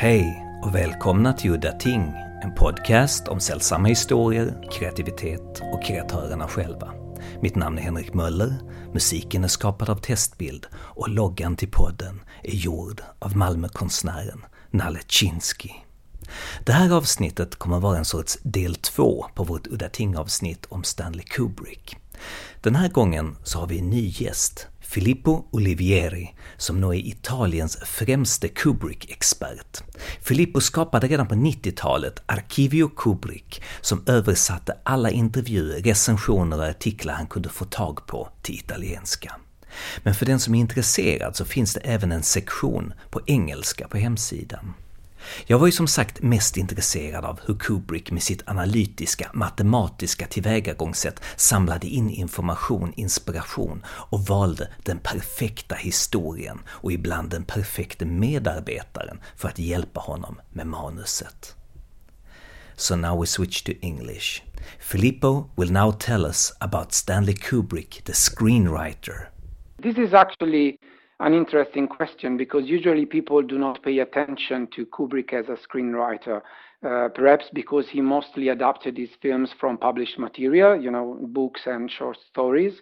Hej och välkomna till Udda Ting, en podcast om sällsamma historier, kreativitet och kreatörerna själva. Mitt namn är Henrik Möller, musiken är skapad av Testbild och loggan till podden är gjord av Malmökonstnären Nalle Chinsky. Det här avsnittet kommer vara en sorts del två på vårt Udda Ting-avsnitt om Stanley Kubrick. Den här gången så har vi en ny gäst, Filippo Olivieri, som nu är Italiens främste Kubrick-expert. Filippo skapade redan på 90-talet Archivio Kubrick, som översatte alla intervjuer, recensioner och artiklar han kunde få tag på till italienska. Men för den som är intresserad så finns det även en sektion på engelska på hemsidan. Jag var ju som sagt mest intresserad av hur Kubrick med sitt analytiska, matematiska tillvägagångssätt samlade in information, inspiration och valde den perfekta historien och ibland den perfekta medarbetaren för att hjälpa honom med manuset. So now we switch to English. Filippo will now tell us about Stanley Kubrick, the screenwriter. This is actually an interesting question because usually people do not pay attention to Kubrick as a screenwriter. Uh, perhaps because he mostly adapted his films from published material, you know, books and short stories,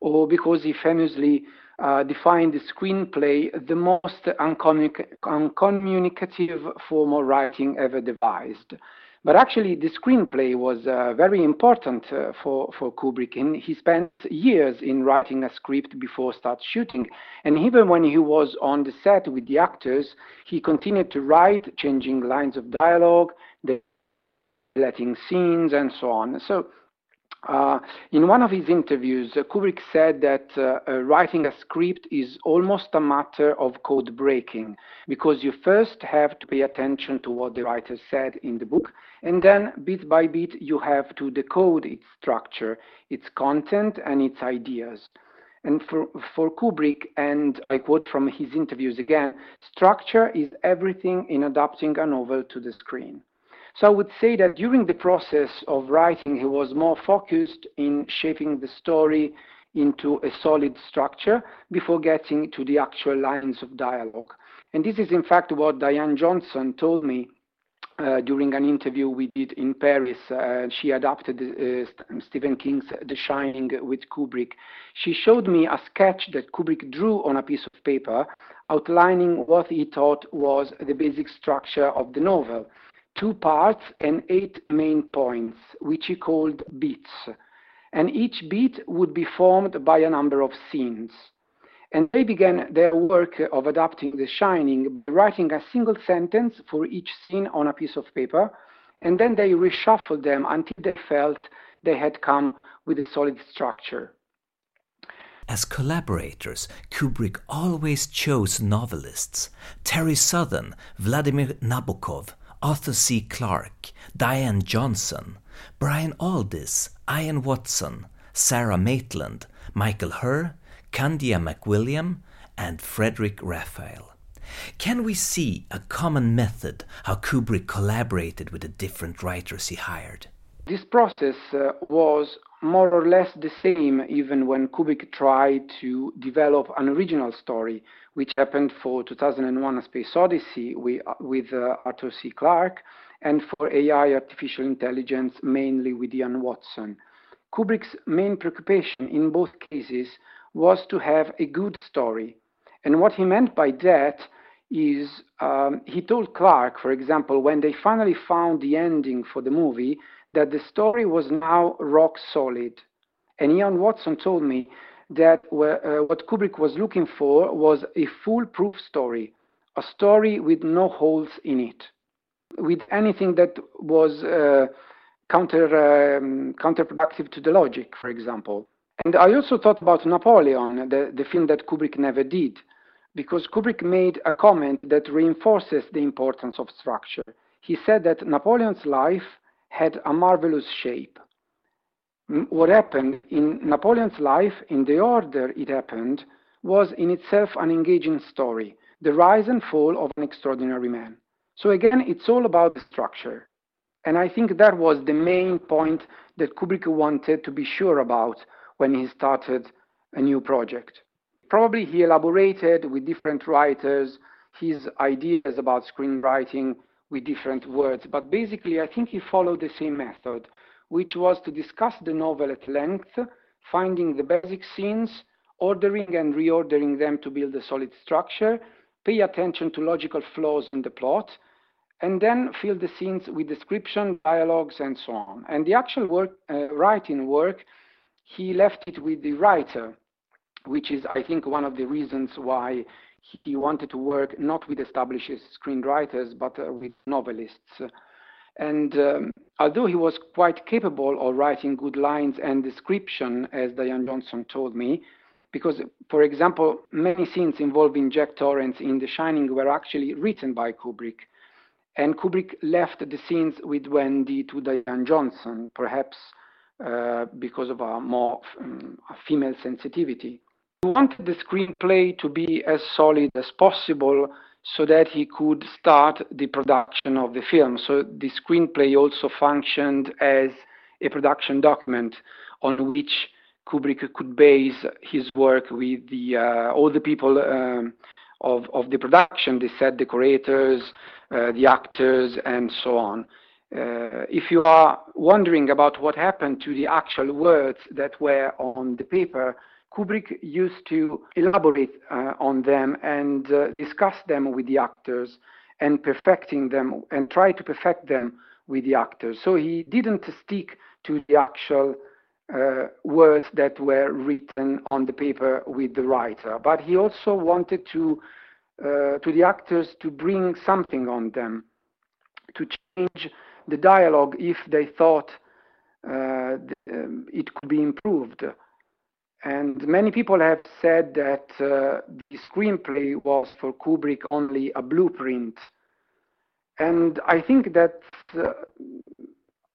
or because he famously uh, defined the screenplay the most uncommunic- uncommunicative form of writing ever devised. But actually, the screenplay was uh, very important uh, for, for Kubrick. And he spent years in writing a script before start shooting. And even when he was on the set with the actors, he continued to write, changing lines of dialogue, letting scenes, and so on. So uh, in one of his interviews, uh, Kubrick said that uh, uh, writing a script is almost a matter of code breaking because you first have to pay attention to what the writer said in the book, and then bit by bit you have to decode its structure, its content, and its ideas. And for, for Kubrick, and I quote from his interviews again, structure is everything in adapting a novel to the screen. So I would say that during the process of writing, he was more focused in shaping the story into a solid structure before getting to the actual lines of dialogue. And this is, in fact, what Diane Johnson told me uh, during an interview we did in Paris. Uh, she adapted uh, Stephen King's The Shining with Kubrick. She showed me a sketch that Kubrick drew on a piece of paper outlining what he thought was the basic structure of the novel two parts and eight main points, which he called beats. And each beat would be formed by a number of scenes. And they began their work of adapting The Shining writing a single sentence for each scene on a piece of paper, and then they reshuffled them until they felt they had come with a solid structure. As collaborators, Kubrick always chose novelists Terry Southern, Vladimir Nabokov, Arthur C. Clarke, Diane Johnson, Brian Aldiss, Ian Watson, Sara Maitland, Michael Herr, Candia McWilliam, and Frederic Raphael. Can we see a common method how Kubrick collaborated with the different writers he hired? This process uh, was more or less the same even when Kubrick tried to develop an original story, which happened for 2001 A Space Odyssey with, with uh, Arthur C. Clarke, and for AI artificial intelligence mainly with Ian Watson. Kubrick's main preoccupation in both cases was to have a good story. And what he meant by that is um, he told Clarke, for example, when they finally found the ending for the movie, that the story was now rock solid. And Ian Watson told me that uh, what Kubrick was looking for was a foolproof story, a story with no holes in it, with anything that was uh, counter, um, counterproductive to the logic, for example. And I also thought about Napoleon, the, the film that Kubrick never did, because Kubrick made a comment that reinforces the importance of structure. He said that Napoleon's life had a marvelous shape. What happened in Napoleon's life, in the order it happened, was in itself an engaging story, the rise and fall of an extraordinary man. So again, it's all about the structure. And I think that was the main point that Kubrick wanted to be sure about when he started a new project. Probably he elaborated with different writers his ideas about screenwriting with different words. But basically, I think he followed the same method, which was to discuss the novel at length, finding the basic scenes, ordering and reordering them to build a solid structure, pay attention to logical flaws in the plot, and then fill the scenes with description, dialogues, and so on. And the actual work, uh, writing work, he left it with the writer, which is, I think, one of the reasons why he wanted to work not with established screenwriters, but uh, with novelists. And um, although he was quite capable of writing good lines and description, as Diane Johnson told me, because, for example, many scenes involving Jack Torrance in The Shining were actually written by Kubrick. And Kubrick left the scenes with Wendy to Diane Johnson, perhaps uh, because of a more um, a female sensitivity. He wanted the screenplay to be as solid as possible so that he could start the production of the film. So the screenplay also functioned as a production document on which Kubrick could base his work with the uh, all the people um, of of the production, the set decorators, uh, the actors, and so on. Uh, if you are wondering about what happened to the actual words that were on the paper, Kubrick used to elaborate uh, on them and uh, discuss them with the actors and perfecting them and try to perfect them with the actors. So he didn't stick to the actual uh, words that were written on the paper with the writer, but he also wanted to uh, to the actors to bring something on them, to change the dialogue if they thought uh, um, it could be improved. And many people have said that uh, the screenplay was for Kubrick only a blueprint. And I think that uh,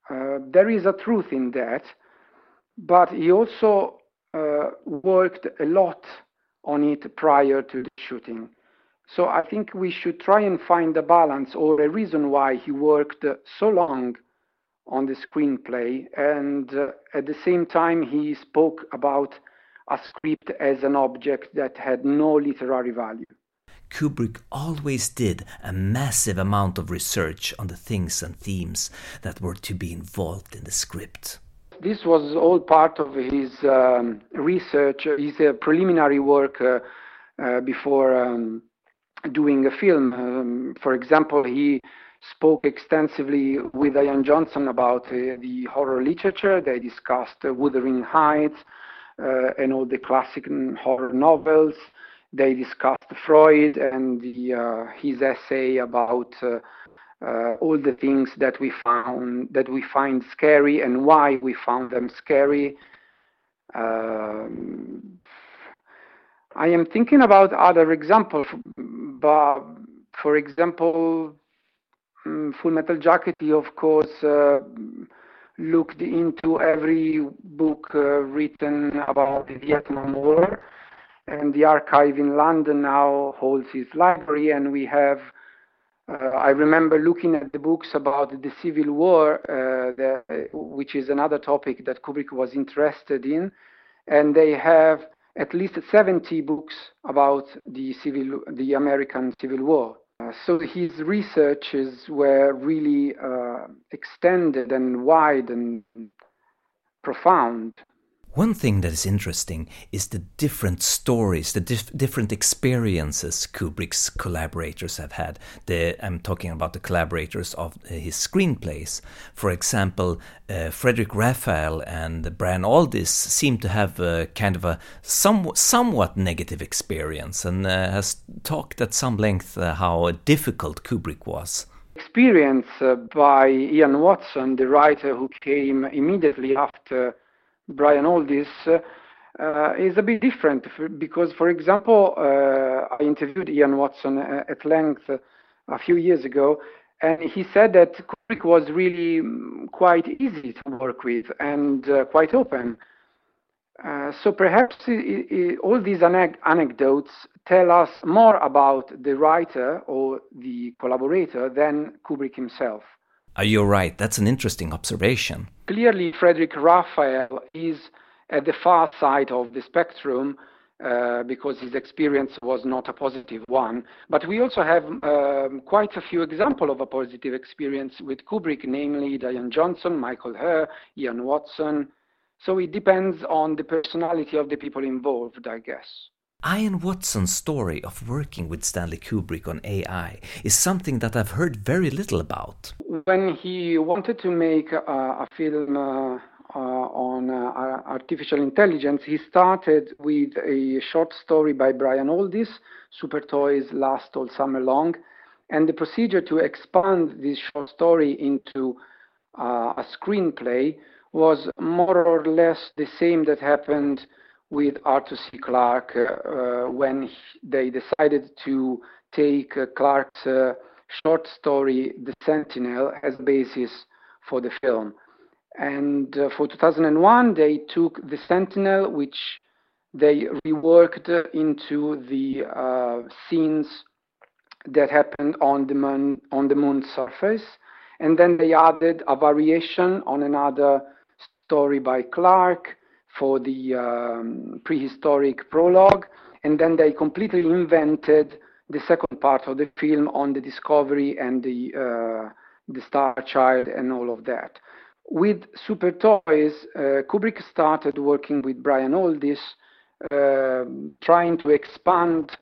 uh, there is a truth in that but he also uh, worked a lot on it prior to the shooting. So I think we should try and find a balance or a reason why he worked so long on the screenplay. And uh, at the same time, he spoke about a script as an object that had no literary value. Kubrick always did a massive amount of research on the things and themes that were to be involved in the script this was all part of his um, research, his uh, preliminary work uh, uh, before um, doing a film. Um, for example, he spoke extensively with Diane Johnson about uh, the horror literature. They discussed uh, Wuthering Heights uh, and all the classic horror novels. They discussed Freud and the, his essay about uh, all the things that we found that we find scary and why we found them scary. Um, I am thinking about other examples, but for example, um, Full Metal Jacket, of course uh, looked into every book uh, written about the Vietnam War, and the archive in London now holds his library, and we have uh, I remember looking at the books about the Civil War, uh, the, which is another topic that Kubrick was interested in, and they have at least 70 books about the civil, the American Civil War. Uh, so his researches were really uh, extended and wide and profound. One thing that is interesting is the different stories, the dif different experiences Kubrick's collaborators have had. The, I'm talking about the collaborators of uh, his screenplays. For example, uh, Frederic Raphael and Brian Aldiss seem to have a kind of a some, somewhat negative experience and uh, has talked at some length uh, how difficult Kubrick was experience uh, by Ian Watson, the writer who came immediately after Brian Aldiss uh, is a bit different because, for example, uh, I interviewed Ian Watson uh, at length a few years ago, and he said that Kubrick was really mm, quite easy to work with and uh, quite open. Uh, so perhaps it, it, all these anecdotes tell us more about the writer or the collaborator than Kubrick himself. Are you right? That's an interesting observation. Clearly, Frederic Raphael is at the far side of the spectrum, uh, because his experience was not a positive one. But we also have um, quite a few examples of a positive experience with Kubrick, namely Diane Johnson, Michael Herr, Ian Watson. So it depends on the personality of the people involved, I guess. Ian Watson's story of working with Stanley Kubrick on AI is something that I've heard very little about. When he wanted to make a, a film uh, uh, on uh, artificial intelligence, he started with a short story by Brian Aldiss, Super Toys Last All Summer Long. And the procedure to expand this short story into uh, a screenplay was more or less the same that happened with Arthur C. Clarke uh, when he, they decided to take uh, Clarke's uh, short story, The Sentinel, as basis for the film. And uh, for 2001, they took the Sentinel, which they reworked into the uh, scenes that happened on the moon on the moon's surface, and then they added a variation on another story by Clarke for the um, prehistoric prologue, and then they completely invented the second part of the film on the discovery and the uh, the Star Child and all of that with Super Toys, uh, Kubrick started working with Brian Aldiss, uh, trying to expand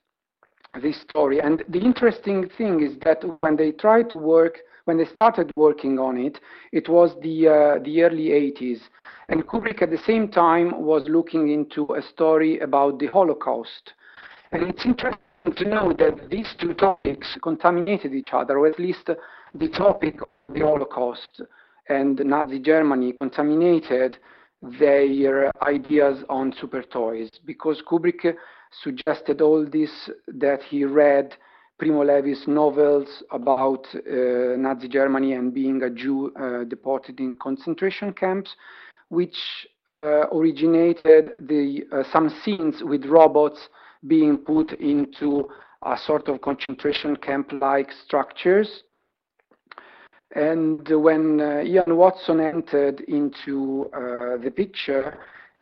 this story. And the interesting thing is that when they tried to work, when they started working on it, it was the uh, the early 80s, and Kubrick at the same time was looking into a story about the Holocaust. And it's interesting to know that these two topics contaminated each other, or at least the topic of the Holocaust and Nazi Germany contaminated their ideas on super toys because Kubrick suggested all this that he read Primo Levi's novels about uh, Nazi Germany and being a Jew uh, deported in concentration camps, which uh, originated the some scenes with robots being put into a sort of concentration camp-like structures. And when uh, Ian Watson entered into uh, the picture,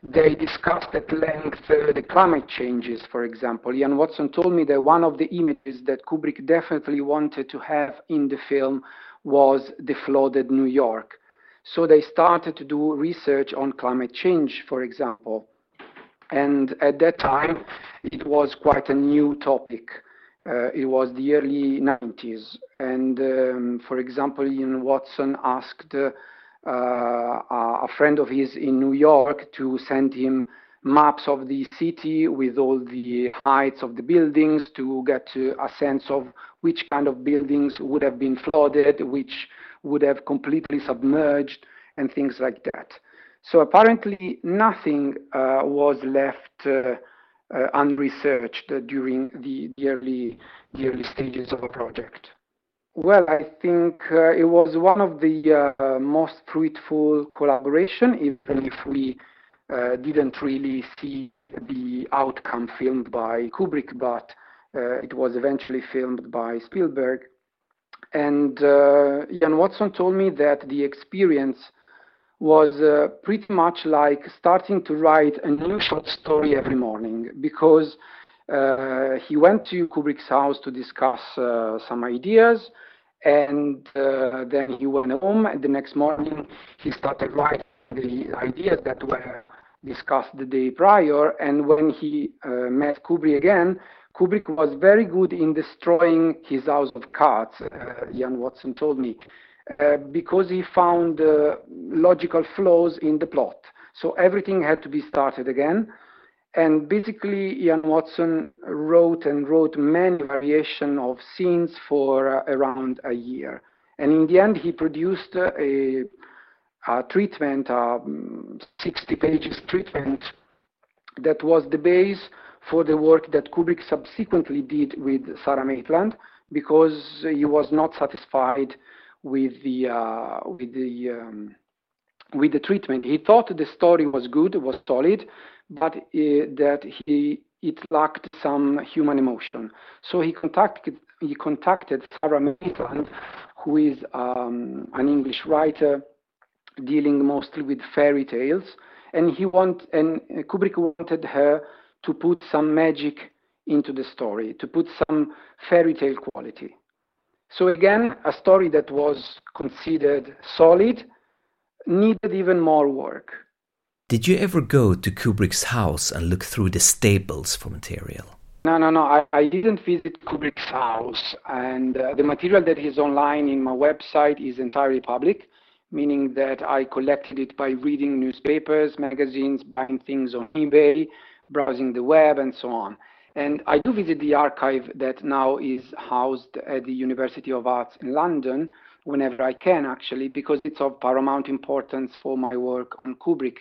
they discussed at length uh, the climate changes, for example. Ian Watson told me that one of the images that Kubrick definitely wanted to have in the film was the flooded New York. So they started to do research on climate change, for example. And at that time, it was quite a new topic. Uh, it was the early 90s. And um, for example, Ian Watson asked uh, a friend of his in New York to send him maps of the city with all the heights of the buildings to get a sense of which kind of buildings would have been flooded, which would have completely submerged, and things like that. So apparently nothing uh, was left uh, uh, unresearched during the, the, early, the early stages of a project? Well, I think uh, it was one of the uh, most fruitful collaboration, even if we uh, didn't really see the outcome filmed by Kubrick, but uh, it was eventually filmed by Spielberg. And uh, Ian Watson told me that the experience was uh, pretty much like starting to write a new short story every morning because uh, he went to Kubrick's house to discuss uh, some ideas and uh, then he went home and the next morning he started writing the ideas that were discussed the day prior and when he uh, met Kubrick again Kubrick was very good in destroying his house of cards, uh, Ian Watson told me. Uh, because he found uh, logical flaws in the plot. So everything had to be started again. And basically, Ian Watson wrote and wrote many variations of scenes for uh, around a year. And in the end, he produced a, a treatment, a 60 pages treatment, that was the base for the work that Kubrick subsequently did with Sara Maitland because he was not satisfied with the uh, with the um, with the treatment. He thought the story was good, was solid, but uh, that he it lacked some human emotion. So he contacted he contacted Sara Maitland, who is um, an English writer dealing mostly with fairy tales, and he want and Kubrick wanted her to put some magic into the story, to put some fairy tale quality. So again, a story that was considered solid needed even more work. Did you ever go to Kubrick's house and look through the stables for material? No, no, no. I, I didn't visit Kubrick's house, and uh, the material that is online in my website is entirely public, meaning that I collected it by reading newspapers, magazines, buying things on eBay, browsing the web, and so on. And I do visit the archive that now is housed at the University of Arts in London whenever I can, actually, because it's of paramount importance for my work on Kubrick.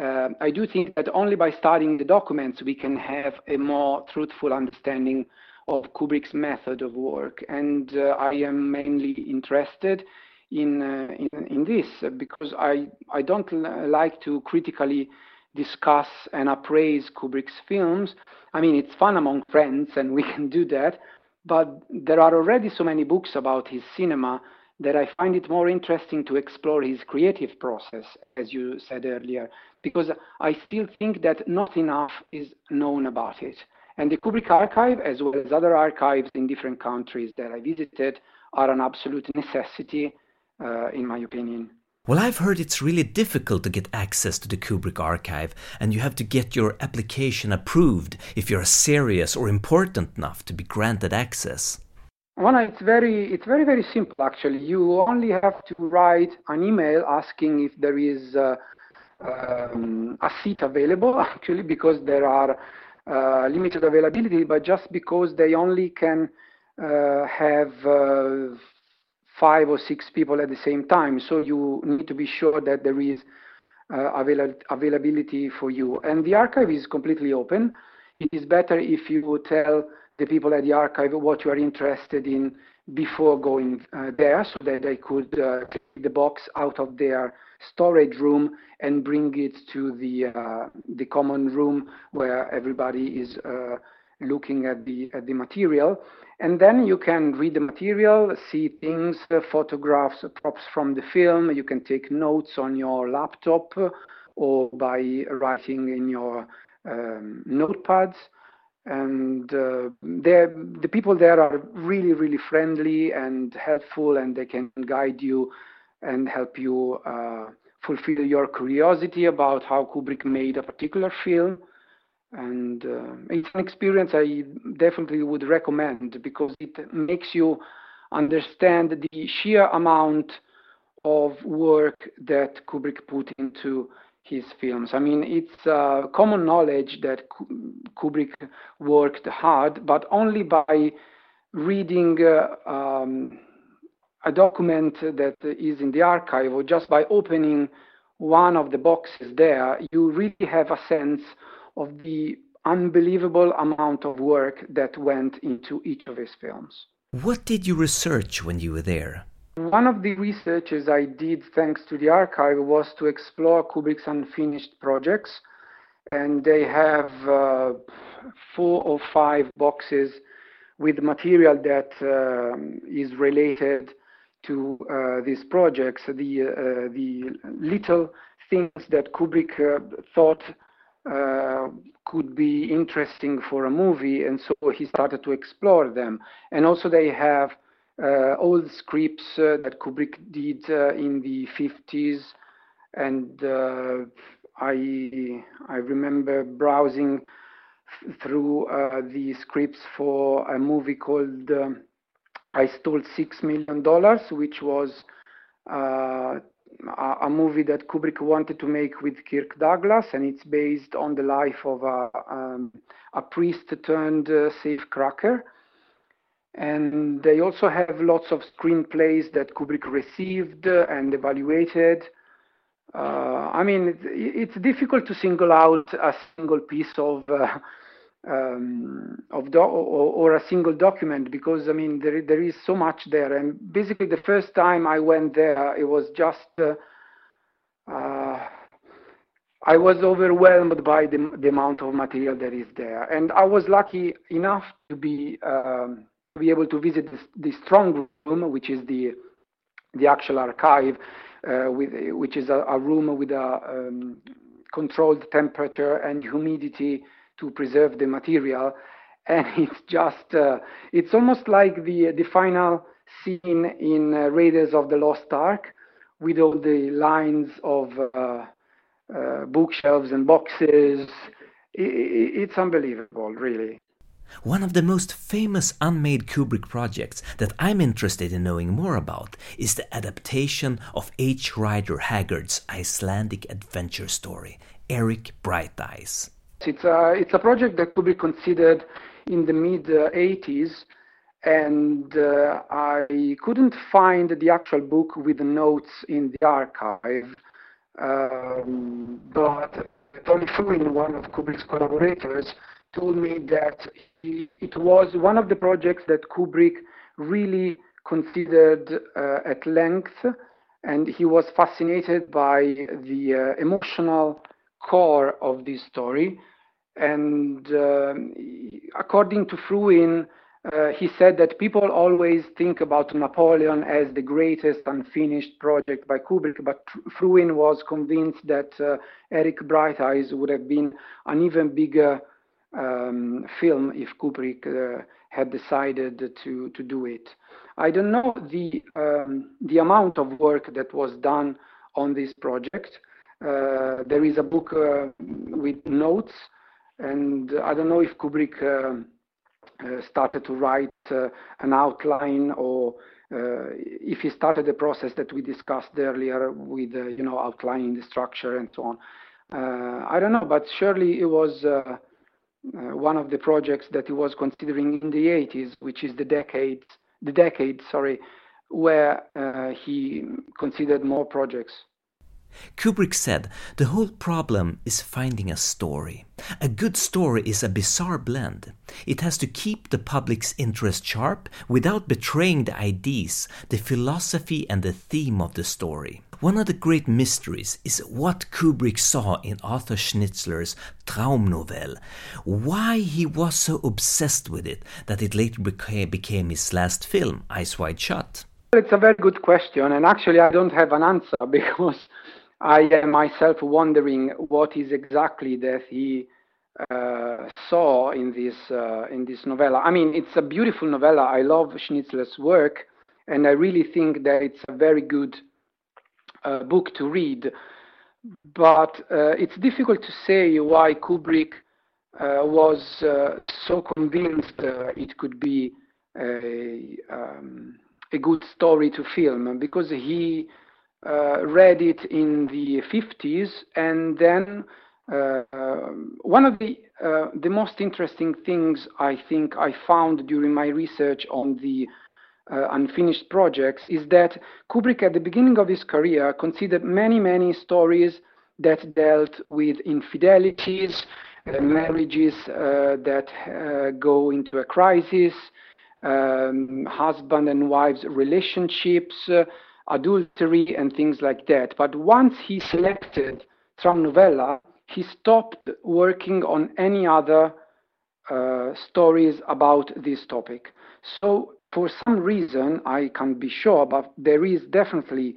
Uh, I do think that only by studying the documents we can have a more truthful understanding of Kubrick's method of work. And uh, I am mainly interested in, uh, in, in, this because I, I don't like to critically discuss and appraise Kubrick's films. I mean, it's fun among friends and we can do that, but there are already so many books about his cinema that I find it more interesting to explore his creative process, as you said earlier, because I still think that not enough is known about it. And the Kubrick archive, as well as other archives in different countries that I visited, are an absolute necessity, uh, in my opinion. Well, I've heard it's really difficult to get access to the Kubrick archive, and you have to get your application approved if you're serious or important enough to be granted access. It's very, it's very, very simple actually. You only have to write an email asking if there is uh, um, a seat available actually, because there are uh, limited availability, but just because they only can uh, have uh, five or six people at the same time. So you need to be sure that there is uh, avail availability for you. And the archive is completely open. It is better if you tell the people at the archive what you are interested in before going uh, there so that they could uh, take the box out of their storage room and bring it to the uh, the common room where everybody is uh, looking at the at the material and then you can read the material, see things, photographs, props from the film. You can take notes on your laptop or by writing in your um, notepads. And uh, the people there are really, really friendly and helpful, and they can guide you and help you uh, fulfill your curiosity about how Kubrick made a particular film. And uh, it's an experience I definitely would recommend because it makes you understand the sheer amount of work that Kubrick put into his films. I mean, it's uh, common knowledge that Kubrick worked hard, but only by reading uh, um, a document that is in the archive or just by opening one of the boxes there, you really have a sense of the unbelievable amount of work that went into each of his films. What did you research when you were there? One of the researches I did thanks to the archive was to explore Kubrick's unfinished projects. And they have uh, four or five boxes with material that uh, is related to uh, these projects, the, uh, the little things that Kubrick uh, thought uh, could be interesting for a movie, and so he started to explore them. And also, they have old scripts uh, that Kubrick did uh, in the 50s, and uh, I I remember browsing through the scripts for a movie called um, "I Stole Six Million Dollars," which was a, movie that Kubrick wanted to make with Kirk Douglas, and it's based on the life of a, um, a priest turned uh, safecracker. And they also have lots of screenplays that Kubrick received and evaluated. Uh, I mean, it's, it's, difficult to single out a single piece of uh, um, of do- or, or, a single document because I mean there there is so much there. And basically, the first time I went there, it was just uh, uh, I was overwhelmed by the, the amount of material that is there, and I was lucky enough to be um, be able to visit this, the strong room, which is the the actual archive, uh, with which is a, a room with a um, controlled temperature and humidity to preserve the material. And it's just, uh, it's almost like the, the final scene in uh, Raiders of the Lost Ark with all the lines of uh, uh, bookshelves and boxes. It's unbelievable, really. One of the most famous unmade Kubrick projects that I'm interested in knowing more about is the adaptation of H. Rider Haggard's Icelandic adventure story, Eric Brighteyes. It's a, it's a project that Kubrick considered in the mid 80s, and uh, I couldn't find the actual book with the notes in the archive. Um, but Tony Frewin, one of Kubrick's collaborators, told me that it was one of the projects that Kubrick really considered uh, at length, and he was fascinated by the uh, emotional core of this story. And uh, according to Frewin, uh, he said that people always think about Napoleon as the greatest unfinished project by Kubrick, but Frewin was convinced that uh, Eric Brighteyes would have been an even bigger um, film if Kubrick uh, had decided to, to do it. I don't know the, um, the amount of work that was done on this project. Uh, there is a book uh, with notes, and I don't know if Kubrick um, uh, started to write uh, an outline or uh, if he started the process that we discussed earlier with you know outlining the structure and so on. I don't know, but surely it was Uh, one of the projects that he was considering in the 80s, which is the decade, the decade, sorry, where uh, he considered more projects. Kubrick said the whole problem is finding a story. A good story is a bizarre blend. It has to keep the public's interest sharp without betraying the ideas, the philosophy, and the theme of the story. One of the great mysteries is what Kubrick saw in Arthur Schnitzler's Traumnovelle, why he was so obsessed with it that it later became his last film, Eyes Wide Shut. It's a very good question, and actually, I don't have an answer because I am myself wondering what is exactly that he uh, saw in this uh, in this novella. I mean, it's a beautiful novella. I love Schnitzler's work, and I really think that it's a very good uh, book to read. But uh, it's difficult to say why Kubrick uh, was uh, so convinced it could be a um, a good story to film because he read it in the 50s, and then uh, one of the uh, the most interesting things I think I found during my research on the uh, unfinished projects is that Kubrick, at the beginning of his career, considered many many stories that dealt with infidelities, uh, marriages uh, that go into a crisis, um, husband and wives relationships adultery and things like that. But once he selected Traumnovelle, he stopped working on any other uh, stories about this topic. So for some reason, I can't be sure, but there is definitely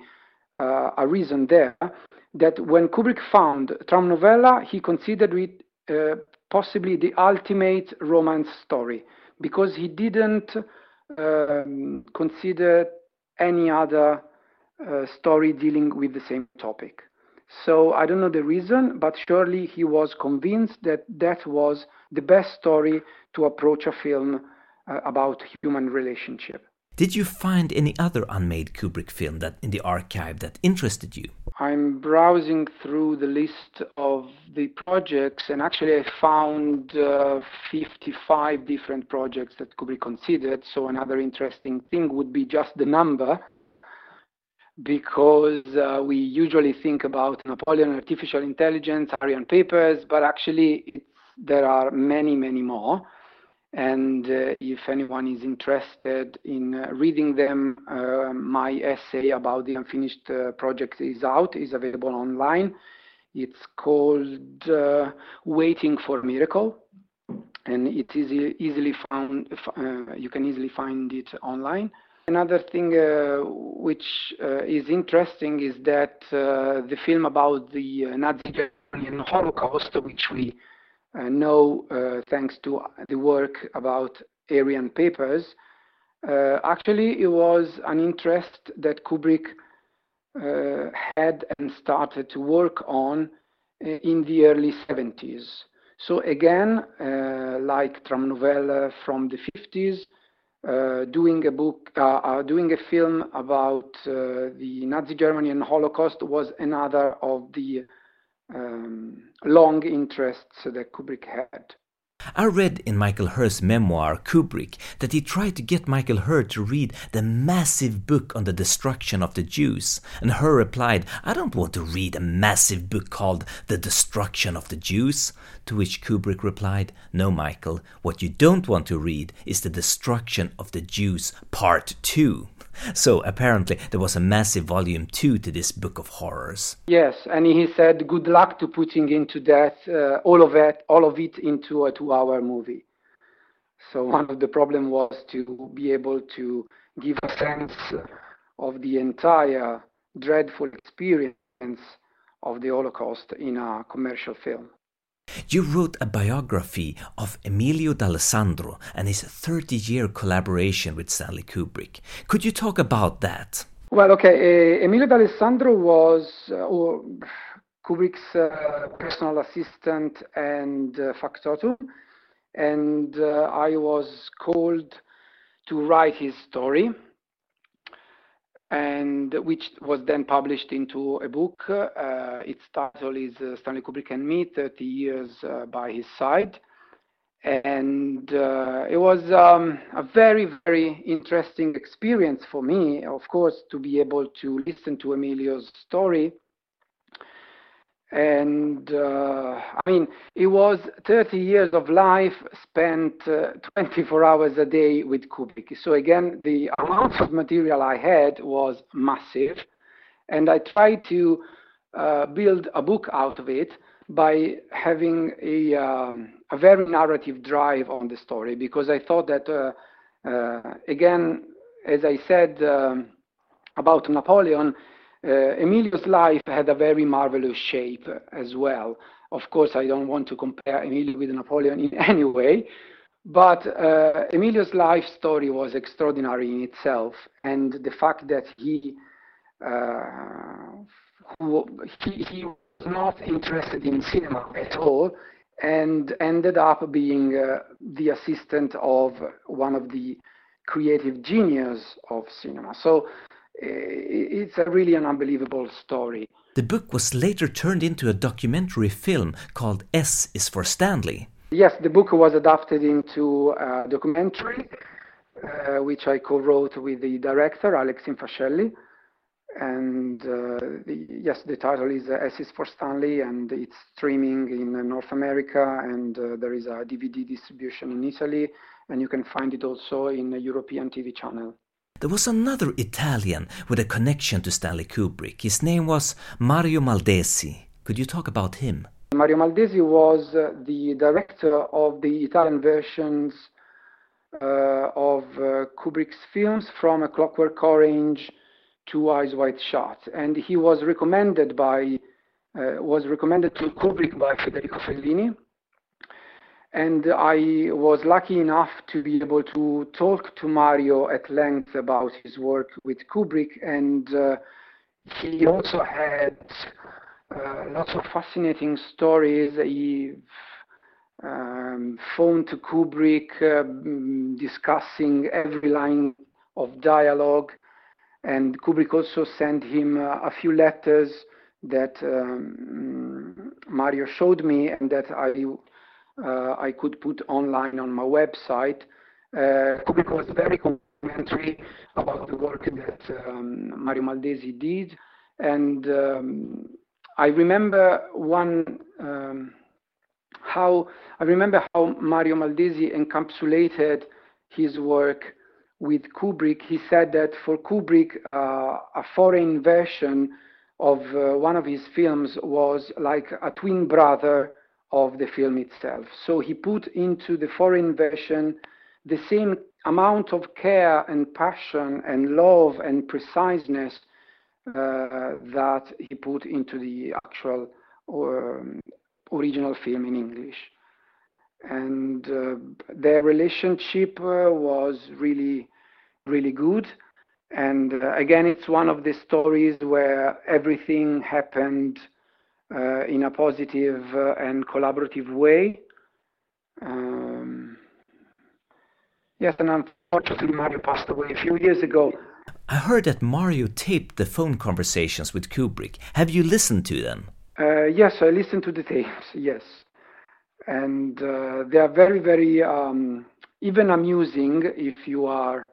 uh, a reason there that when Kubrick found Traumnovelle, he considered it uh, possibly the ultimate romance story because he didn't um, consider any other uh, story dealing with the same topic. So I don't know the reason, but surely he was convinced that that was the best story to approach a film uh, about human relationship. Did you find any other unmade Kubrick film that in the archive that interested you? I'm browsing through the list of the projects, and actually I found uh, 55 different projects that Kubrick considered. So another interesting thing would be just the number because uh, we usually think about Napoleon artificial intelligence, Aryan papers, but actually there are many, many more. And uh, if anyone is interested in uh, reading them, uh, my essay about the unfinished uh, project is out, is available online. It's called uh, Waiting for Miracle, and it is easily found. you can easily find it online. Another thing uh, which uh, is interesting is that uh, the film about the Nazi Germany and Holocaust, which we uh, know uh, thanks to the work about Aryan papers. Uh, actually, it was an interest that Kubrick uh, had and started to work on uh, in the early 70s. So again, uh, like Traumnovelle from the 50s, uh, doing a book, uh, uh, doing a film about the Nazi Germany and Holocaust was another of the um, long interests that Kubrick had. I read in Michael Herr's memoir, Kubrick, that he tried to get Michael Herr to read the massive book on the destruction of the Jews, and Herr replied, I don't want to read a massive book called The Destruction of the Jews. To which Kubrick replied, No, Michael, what you don't want to read is The Destruction of the Jews, Part 2. So apparently there was a massive volume two to this book of horrors. Yes, and he said, "Good luck to putting into that uh, all of it, all of it into a two-hour movie." So one of the problem was to be able to give a sense of the entire dreadful experience of the Holocaust in a commercial film. You wrote a biography of Emilio D'Alessandro and his 30 year collaboration with Stanley Kubrick. Could you talk about that? Well, okay. Uh, Emilio D'Alessandro was uh, Kubrick's uh, personal assistant and uh, factotum, and uh, I was called to write his story and which was then published into a book. Uh, its title is uh, Stanley Kubrick and Me, 30 Years uh, by His Side. And uh, it was um, a very, very interesting experience for me, of course, to be able to listen to Emilio's story and uh, I mean, it was 30 years of life spent uh, 24 hours a day with Kubrick. So again, the amount of material I had was massive, and I tried to uh, build a book out of it by having a, um, a very narrative drive on the story because I thought that, uh, uh, again, as I said um, about Napoleon, Emilio's life had a very marvelous shape as well. Of course, I don't want to compare Emilio with Napoleon in any way, but uh, Emilio's life story was extraordinary in itself, and the fact that he uh, he, he, was not interested in cinema at all, and ended up being uh, the assistant of one of the creative genius of cinema. So it's a really an unbelievable story. The book was later turned into a documentary film called S is for Stanley. Yes, the book was adapted into a documentary, uh, which I co-wrote with the director, Alex Infascelli. And uh, the, yes, the title is uh, S is for Stanley, and it's streaming in North America, and uh, there is a DVD distribution in Italy, and you can find it also in a European TV channel. There was another Italian with a connection to Stanley Kubrick. His name was Mario Maldesi. Could you talk about him? Mario Maldesi was uh, the director of the Italian versions uh, of uh, Kubrick's films from A Clockwork Orange to Eyes Wide Shut, and he was recommended by uh, was recommended to Kubrick by Federico Fellini and I was lucky enough to be able to talk to Mario at length about his work with Kubrick, and uh, he also had uh, lots of fascinating stories. He um, phoned to Kubrick uh, discussing every line of dialogue, and Kubrick also sent him uh, a few letters that um, Mario showed me and that I I could put online on my website. Uh, Kubrick was very complimentary about the work that um, Mario Maldesi did. And um, I remember one, um, how, I remember how Mario Maldesi encapsulated his work with Kubrick. He said that for Kubrick, uh, a foreign version of uh, one of his films was like a twin brother of the film itself. So he put into the foreign version the same amount of care and passion and love and preciseness uh, that he put into the actual um, original film in English. and uh, their relationship uh, was really, really good. And uh, again, it's one of the stories where everything happened uh, in a positive uh, and collaborative way. Um, yes, and unfortunately, Mario passed away a few years ago. I heard that Mario taped the phone conversations with Kubrick. Have you listened to them? Uh, yes, I listened to the tapes, yes. And uh, they are very, very um, even amusing if you are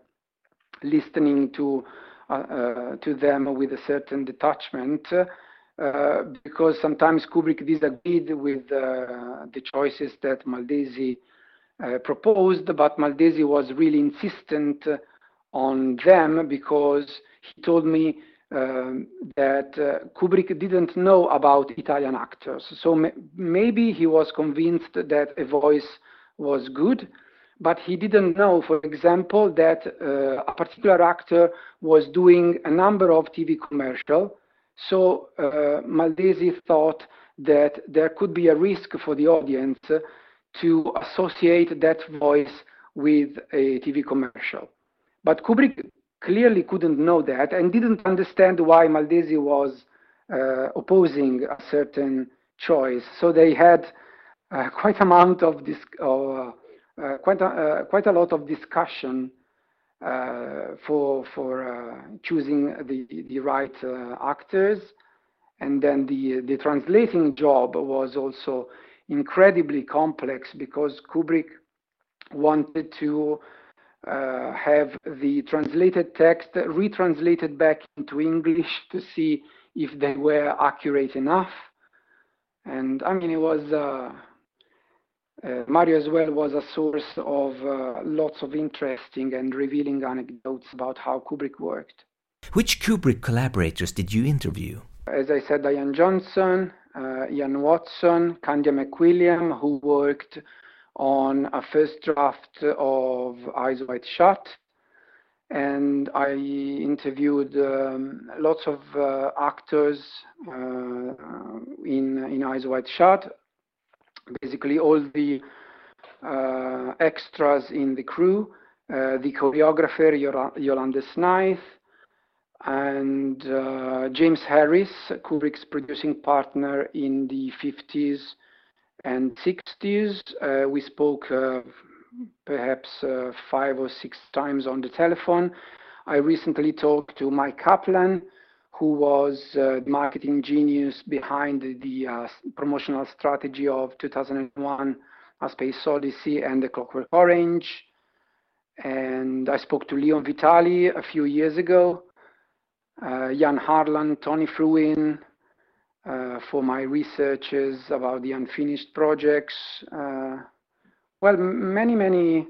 listening to uh, uh to them with a certain detachment, uh, because sometimes Kubrick disagreed with uh, the choices that Maldesi proposed, but Maldesi was really insistent on them because he told me um, that uh, Kubrick didn't know about Italian actors. So maybe he was convinced that a voice was good, but he didn't know, for example, that uh, a particular actor was doing a number of TV commercials. So uh, Maldesi thought that there could be a risk for the audience to associate that voice with a TV commercial. But Kubrick clearly couldn't know that and didn't understand why Maldesi was uh, opposing a certain choice. So they had uh, quite amount of this, uh, uh quite a, uh, quite a lot of discussion for for choosing the the right actors, and then the the translating job was also incredibly complex because Kubrick wanted to uh, have the translated text retranslated back into English to see if they were accurate enough. And I mean, it was uh, uh, Mario as well was a source of uh, lots of interesting and revealing anecdotes about how Kubrick worked. Which Kubrick collaborators did you interview? As I said, Diane Johnson, uh, Ian Watson, Candia McWilliam, who worked on a first draft of Eyes Wide Shut. And I interviewed um, lots of uh, actors uh, in, in Eyes Wide Shut, basically all the uh, extras in the crew, uh, the choreographer Yolanda Snaith, and uh, James Harris, Kubrick's producing partner in the 50s and 60s. Uh, we spoke uh, perhaps uh, five or six times on the telephone. I recently talked to Mike Kaplan, who was uh, the marketing genius behind the, uh, promotional strategy of 2001 A Space Odyssey and The Clockwork Orange. And I spoke to Leon Vitali a few years ago, uh, Jan Harlan, Tony Frewin, uh, for my researches about the unfinished projects. Uh, well, many, many,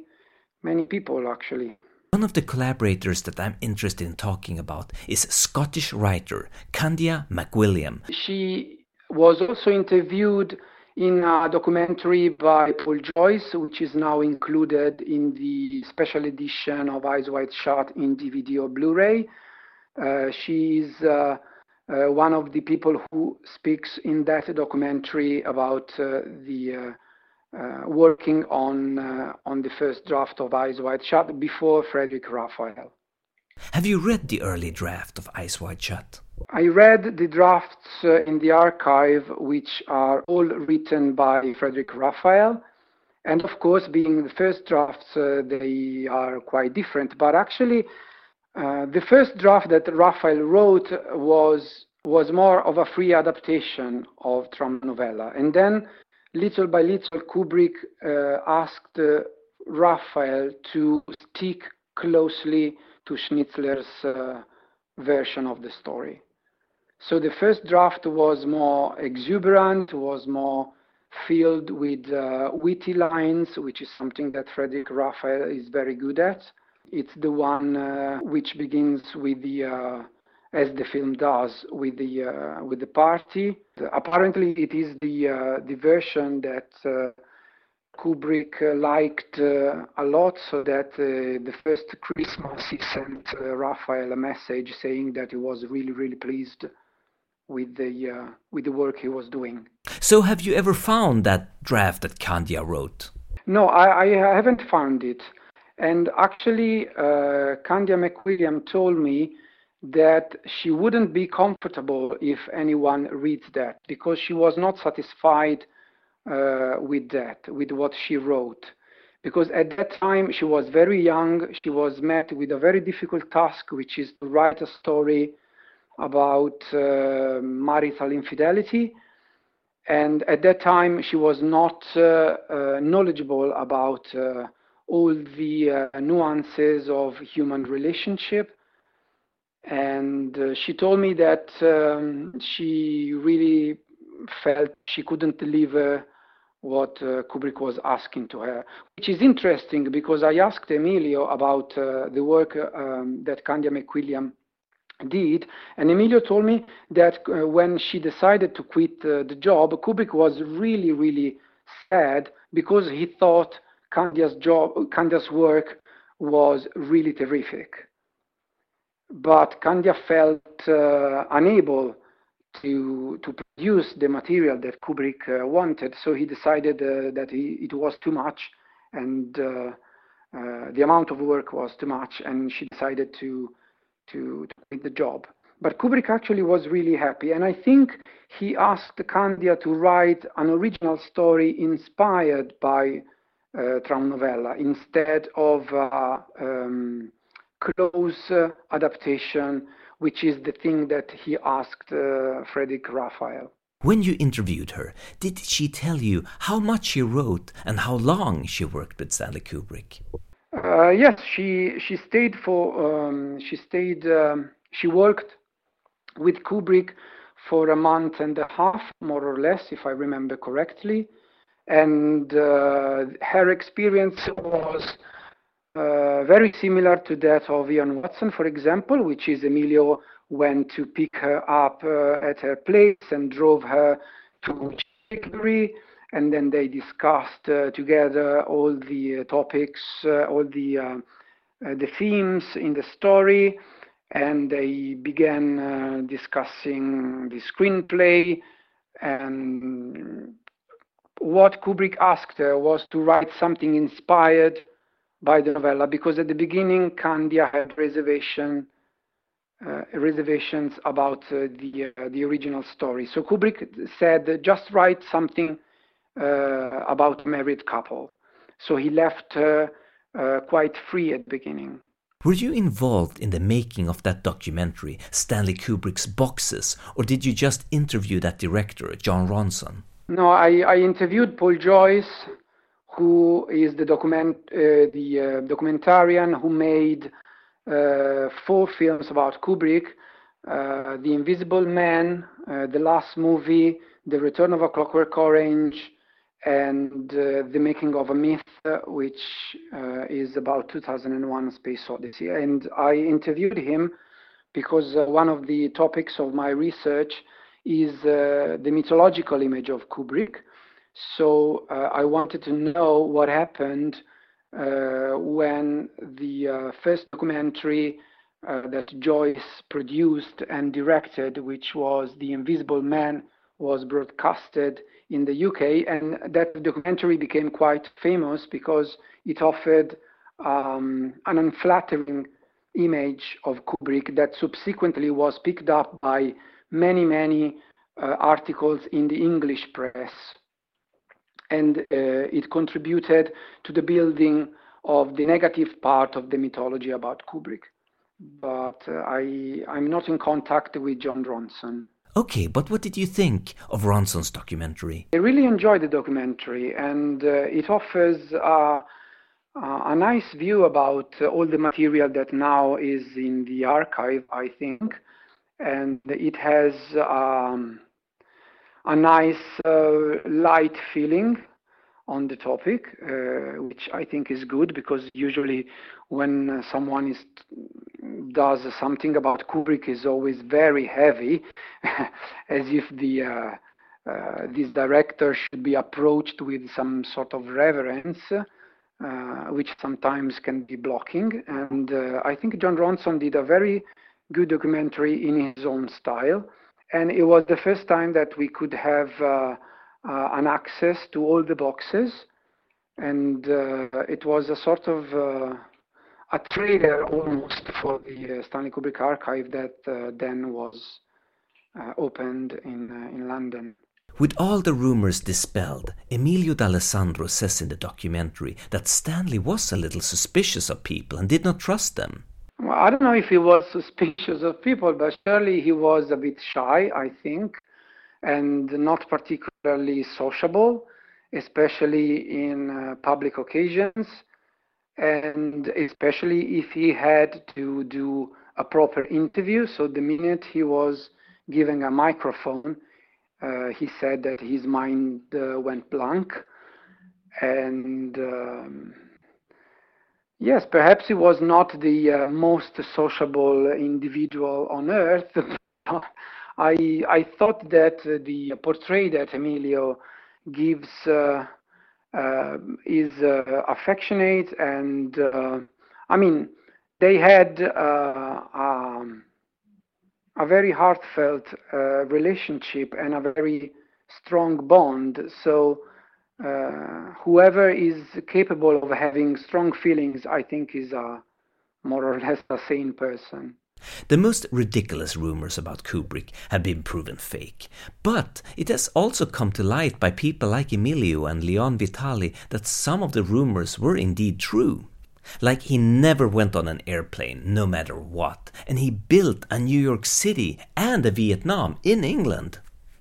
many people actually. One of the collaborators that I'm interested in talking about is Scottish writer Candia McWilliam. She was also interviewed in a documentary by Paul Joyce, which is now included in the special edition of Eyes Wide Shut in DVD or Blu-ray. Uh, she's uh, uh, one of the people who speaks in that documentary about uh, the uh, working on on the first draft of Eyes Wide Shut before Frederic Raphael. Have you read the early draft of Eyes Wide Shut? I read the drafts uh, in the archive, which are all written by Frederic Raphael. And of course, being the first drafts, uh, they are quite different. But actually, uh, the first draft that Raphael wrote was was more of a free adaptation of Traumnovelle, and then little by little, Kubrick uh, asked uh, Raphael to stick closely to Schnitzler's uh, version of the story. So the first draft was more exuberant, was more filled with uh, witty lines, which is something that Frederic Raphael is very good at. It's the one uh, which begins with the, uh, as the film does, with the uh, with the party. Apparently, it is the uh, the version that uh, Kubrick uh, liked a lot, so that the first Christmas he sent Raphael a message saying that he was really really pleased with the with the work he was doing. So, have you ever found that draft that Candia wrote? No, I, I haven't found it. And actually, uh, Candia McWilliam told me that she wouldn't be comfortable if anyone reads that because she was not satisfied uh, with that, with what she wrote. Because at that time she was very young, she was met with a very difficult task, which is to write a story about uh, marital infidelity. And at that time she was not uh, uh, knowledgeable about uh, all the uh, nuances of human relationship and uh, she told me that um, she really felt she couldn't deliver what uh, Kubrick was asking to her, which is interesting because I asked Emilio about uh, the work um, that Candia McWilliam did, and Emilio told me that uh, when she decided to quit uh, the job, Kubrick was really, really sad because he thought Candia's job, Candia's work was really terrific but Candia felt uh, unable to to produce the material that Kubrick uh, wanted, so he decided uh, that he, it was too much, and uh, uh, the amount of work was too much, and she decided to to, to quit the job. But Kubrick actually was really happy, and I think he asked Candia to write an original story inspired by uh, Traumnovelle instead of um, close uh, adaptation, which is the thing that he asked uh, Frederic Raphael. When you interviewed her, did she tell you how much she wrote and how long she worked with Stanley Kubrick? Uh, yes, she she stayed for um, she stayed um, she worked with Kubrick for a month and a half, more or less, if I remember correctly, and uh, her experience was uh, very similar to that of Ian Watson, for example, which is Emilio went to pick her up uh, at her place and drove her to Chicago, and then they discussed uh, together all the uh, topics, uh, all the the themes in the story, and they began discussing the screenplay and what Kubrick asked her was to write something inspired by the novella because at the beginning Candia had reservation uh, reservations about uh, the uh, the original story. So Kubrick said, just write something uh, about a married couple. So he left her uh, quite free at the beginning. Were you involved in the making of that documentary, Stanley Kubrick's Boxes, or did you just interview that director, Jon Ronson? No, I, I interviewed Paul Joyce, who is the document uh, the uh, documentarian who made uh, four films about Kubrick: The Invisible Man, the last movie, The Return of a Clockwork Orange, and The Making of a Myth, which is about 2001: Space Odyssey. And I interviewed him because one of the topics of my research is uh, the mythological image of Kubrick, so uh, I wanted to know what happened uh, when the uh, first documentary that Joyce produced and directed, which was The Invisible Man, was broadcasted in the UK. And that documentary became quite famous because it offered um, an unflattering image of Kubrick that subsequently was picked up by many, many uh, articles in the English press and uh, it contributed to the building of the negative part of the mythology about Kubrick. But uh, I, I'm not in contact with Jon Ronson. Okay, but what did you think of Ronson's documentary? I really enjoyed the documentary, and uh, it offers uh, a nice view about uh, all the material that now is in the archive, I think. And it has um, a nice uh, light feeling on the topic, uh, which I think is good because usually when someone is does something about Kubrick is always very heavy, as if the uh, uh, this director should be approached with some sort of reverence, uh, which sometimes can be blocking. And uh, I think Jon Ronson did a very good documentary in his own style and it was the first time that we could have uh, uh, an access to all the boxes and uh, it was a sort of a trailer almost for the Stanley Kubrick archive that then was opened in in London. With all the rumors dispelled, Emilio D'Alessandro says in the documentary that Stanley was a little suspicious of people and did not trust them. I don't know if he was suspicious of people, but surely he was a bit shy, I think, and not particularly sociable, especially in uh, public occasions, and especially if he had to do a proper interview. So the minute he was given a microphone, uh, he said that his mind uh, went blank. And um, yes, perhaps he was not the uh, most sociable individual on earth. I, I thought that the portrait that Emilio gives uh, uh, is uh, affectionate and I mean they had um, a very heartfelt uh, relationship and a very strong bond. So uh, whoever is capable of having strong feelings, I think, is a more or less a sane person. The most ridiculous rumors about Kubrick have been proven fake, but it has also come to light by people like Emilio and Leon Vitali that some of the rumors were indeed true. Like he never went on an airplane, no matter what, and he built a New York City and a Vietnam in England.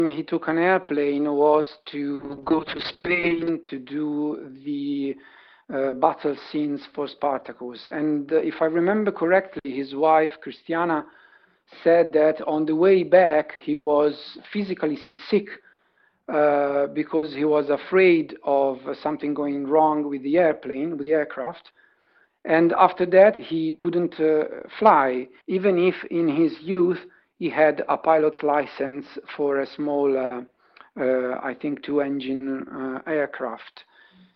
He took an airplane was to go to Spain to do the uh, battle scenes for Spartacus. And uh, if I remember correctly, his wife Christiane said that on the way back he was physically sick uh, because he was afraid of something going wrong with the airplane, with the aircraft. And after that, he couldn't uh, fly, even if in his youth he had a pilot license for a small, uh, uh, I think, two engine uh, aircraft.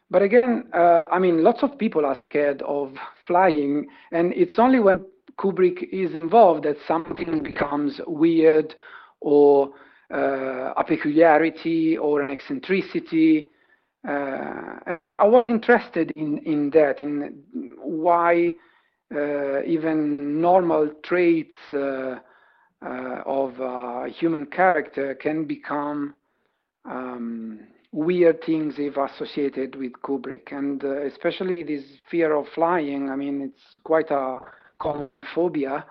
But again, uh, I mean, lots of people are scared of flying, and it's only when Kubrick is involved that something becomes weird or uh, a peculiarity or an eccentricity. Uh, I was interested in, in that, in why even normal traits of uh, human character can become um, weird things if associated with Kubrick, and uh, especially this fear of flying. I mean, it's quite a common phobia,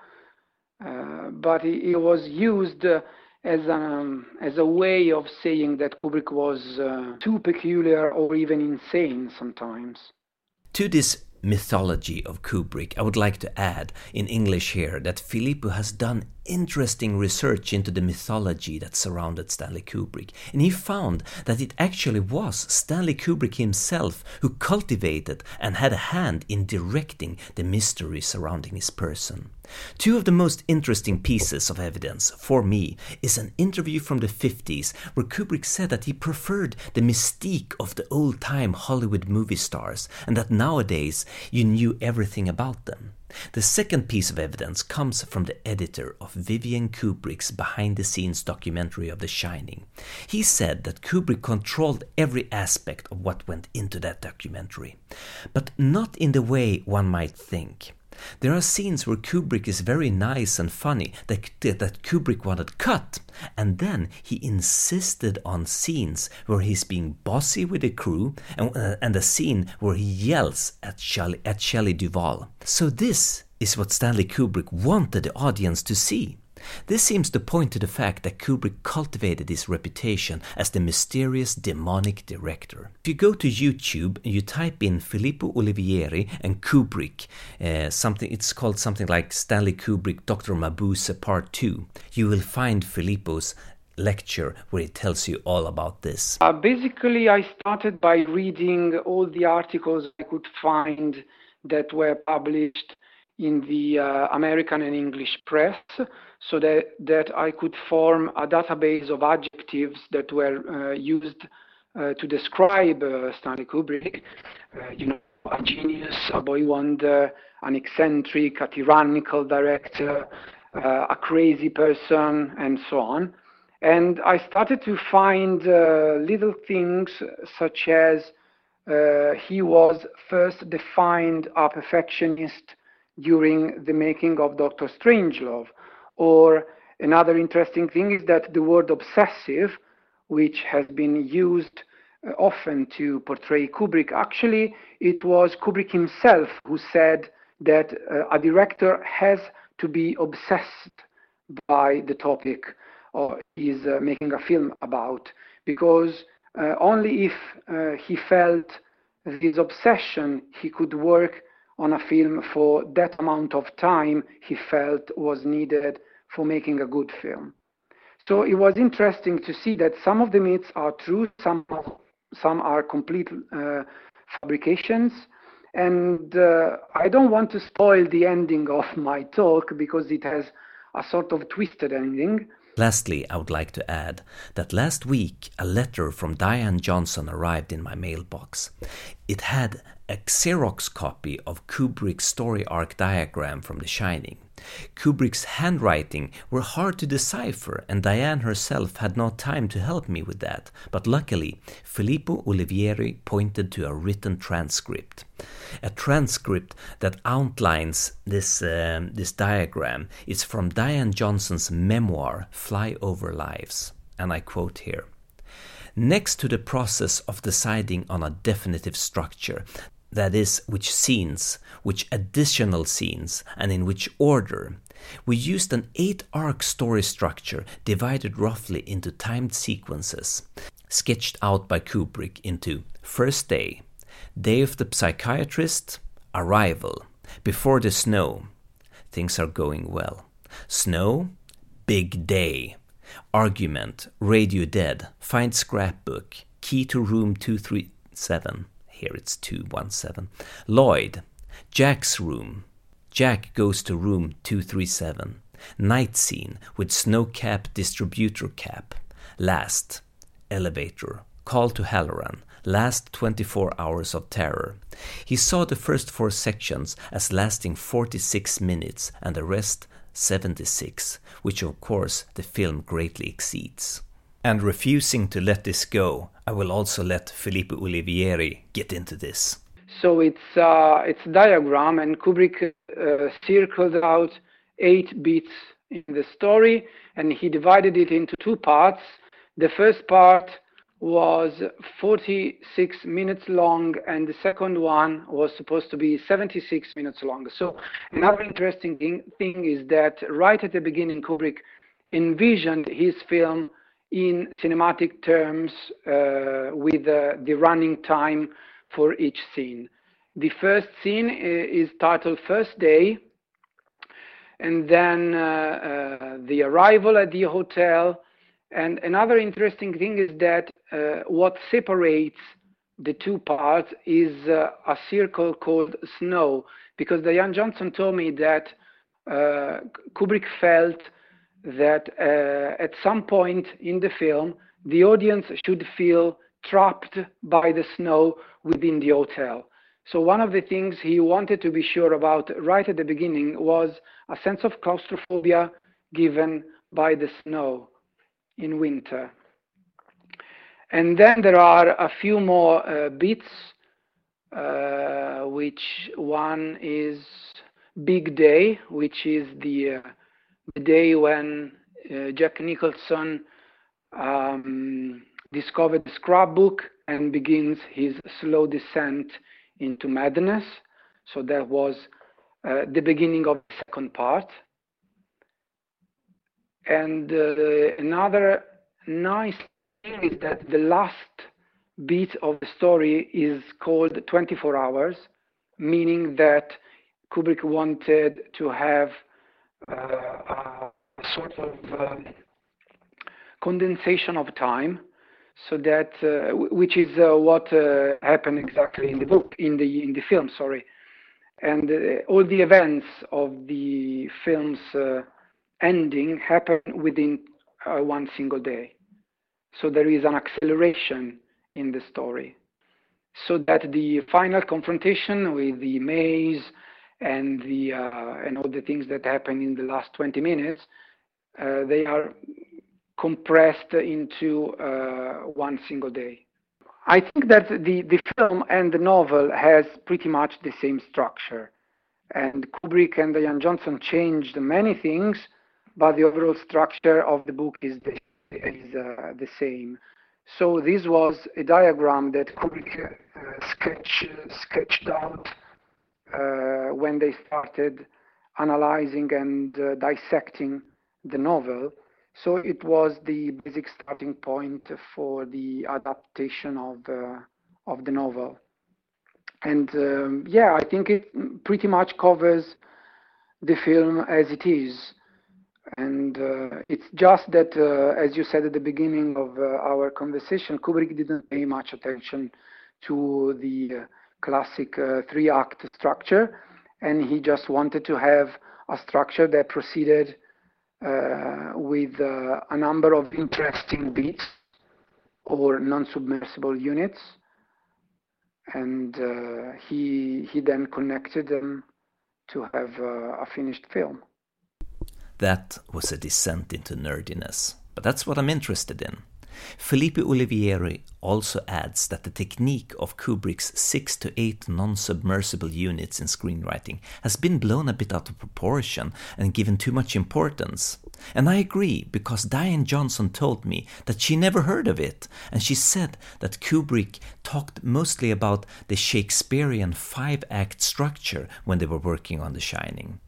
uh, but it, it, was used as a, um, as a way of saying that Kubrick was uh, too peculiar or even insane sometimes. To this mythology of Kubrick, I would like to add in English here that Filippo has done interesting research into the mythology that surrounded Stanley Kubrick, and he found that it actually was Stanley Kubrick himself who cultivated and had a hand in directing the mystery surrounding his person. Two of the most interesting pieces of evidence for me is an interview from the 50s where Kubrick said that he preferred the mystique of the old time Hollywood movie stars and that nowadays you knew everything about them. The second piece of evidence comes from the editor of Vivian Kubrick's behind the scenes documentary of The Shining. He said that Kubrick controlled every aspect of what went into that documentary, but not in the way one might think. There are scenes where Kubrick is very nice and funny that, that Kubrick wanted cut, and then he insisted on scenes where he's being bossy with the crew and, uh, and a scene where he yells at Shelley, at Shelley Duvall. So this is what Stanley Kubrick wanted the audience to see. This seems to point to the fact that Kubrick cultivated his reputation as the mysterious demonic director. If you go to YouTube and you type in Filippo Ulivieri and Kubrick, uh, something it's called something like Stanley Kubrick Dr. Mabuse Part 2, you will find Filippo's lecture where he tells you all about this? Uh, basically, I started by reading all the articles I could find that were published in the uh, American and English press so that, that I could form a database of adjectives that were uh, used uh, to describe uh, Stanley Kubrick. Uh, you know, a genius, a boy wonder, an eccentric, a tyrannical director, uh, a crazy person, and so on. And I started to find little things such as he was first defined a perfectionist during the making of Doctor Strangelove. Or another interesting thing is that the word obsessive, which has been used uh, often to portray Kubrick, actually it was Kubrick himself who said that uh, a director has to be obsessed by the topic or he's uh, making a film about. Because uh, only if uh, he felt this obsession he could work on a film for that amount of time he felt was needed for making a good film. So it was interesting to see that some of the myths are true, some some are complete uh, fabrications, and uh, I don't want to spoil the ending of my talk because it has a sort of twisted ending. Lastly, I would like to add that last week a letter from Diane Johnson arrived in my mailbox. It had a Xerox copy of Kubrick's story arc diagram from The Shining. Kubrick's handwriting were hard to decipher, and Diane herself had no time to help me with that, but luckily, Filippo Ulivieri pointed to a written transcript. A transcript that outlines this, um, this diagram is from Diane Johnson's memoir, Flyover Lives, and I quote here. Next to the process of deciding on a definitive structure, that is, which scenes, which additional scenes, and in which order. We used an eight arc story structure divided roughly into timed sequences, sketched out by Kubrick into First Day, Day of the Psychiatrist, Arrival, Before the Snow, Things Are Going Well, Snow, Big Day, Argument, Radio Dead, Find Scrapbook, Key to Room 237, here it's 217. Lloyd, Jack's room. Jack goes to room 237. Night scene with snow cap distributor cap. Last, elevator. Call to Hallorann. Last 24 hours of terror. He saw the first four sections as lasting 46 minutes and the rest 76, which of course the film greatly exceeds. And refusing to let this go, I will also let Filippo Ulivieri get into this. So it's uh, it's a diagram, and Kubrick uh, circled out eight beats in the story, and he divided it into two parts. The first part was 46 minutes long, and the second one was supposed to be 76 minutes long. So another interesting thing is that right at the beginning, Kubrick envisioned his film in cinematic terms uh, with uh, the running time for each scene. The first scene is titled First Day, and then uh, uh, the arrival at the hotel. And another interesting thing is that uh, what separates the two parts is uh, a circle called snow, because Diane Johnson told me that Kubrick felt that uh, at some point in the film, the audience should feel trapped by the snow within the hotel. So one of the things he wanted to be sure about right at the beginning was a sense of claustrophobia given by the snow in winter. And then there are a few more uh, bits, uh, which one is Big Day, which is the uh, the day when uh, Jack Nicholson um, discovered the scrapbook and begins his slow descent into madness. So that was uh, the beginning of the second part. And uh, another nice thing is that the last bit of the story is called 24 hours, meaning that Kubrick wanted to have a sort of um, condensation of time so that uh, which is uh, what happened exactly in the book in the in the film sorry. And all the events of the film's ending happen within one single day. So there is an acceleration in the story. So that the final confrontation with the maze and the uh, and all the things that happen in the last 20 minutes, uh, they are compressed into uh, one single day. I think that the, the film and the novel has pretty much the same structure. And Kubrick and Diane Johnson changed many things, but the overall structure of the book is the, is, uh, the same. So this was a diagram that Kubrick uh, sketch, sketched out when they started analyzing and uh, dissecting the novel. So it was the basic starting point for the adaptation of uh, of the novel. And um, yeah, I think it pretty much covers the film as it is. And uh, it's just that, uh, as you said at the beginning of uh, our conversation, Kubrick didn't pay much attention to the uh, classic uh, three act structure, and he just wanted to have a structure that proceeded uh, with uh, a number of interesting beats or non-submersible units and uh, he he then connected them to have uh, a finished film. That was a descent into nerdiness, but that's what I'm interested in. Felipe Ulivieri also adds that the technique of Kubrick's six to eight non submersible units in screenwriting has been blown a bit out of proportion and given too much importance. And I agree, because Diane Johnson told me that she never heard of it, and she said that Kubrick talked mostly about the Shakespearean five act structure when they were working on The Shining.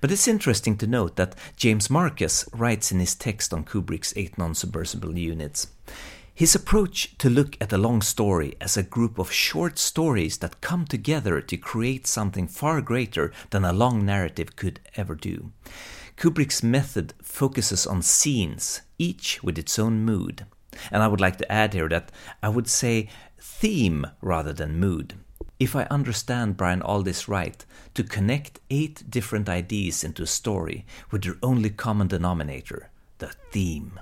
But it's interesting to note that James Marcus writes in his text on Kubrick's eight non submersible units. His approach to look at a long story as a group of short stories that come together to create something far greater than a long narrative could ever do. Kubrick's method focuses on scenes, each with its own mood. And I would like to add here that I would say theme rather than mood if I understand Brian Aldiss right, to connect eight different ideas into a story with their only common denominator, the theme.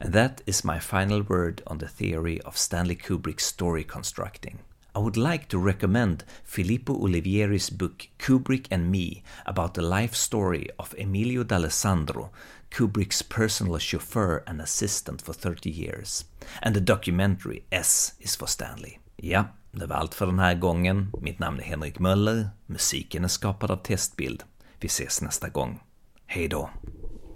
And that is my final word on the theory of Stanley Kubrick's story constructing. I would like to recommend Filippo Ulivieri's book Kubrick and Me about the life story of Emilio D'Alessandro, Kubrick's personal chauffeur and assistant for 30 years, and the documentary S is for Stanley. Ja, Det var allt för den här gången. Mitt namn är Henrik Möller. Musiken är skapad av Testbild. Vi ses nästa gång. Hej då!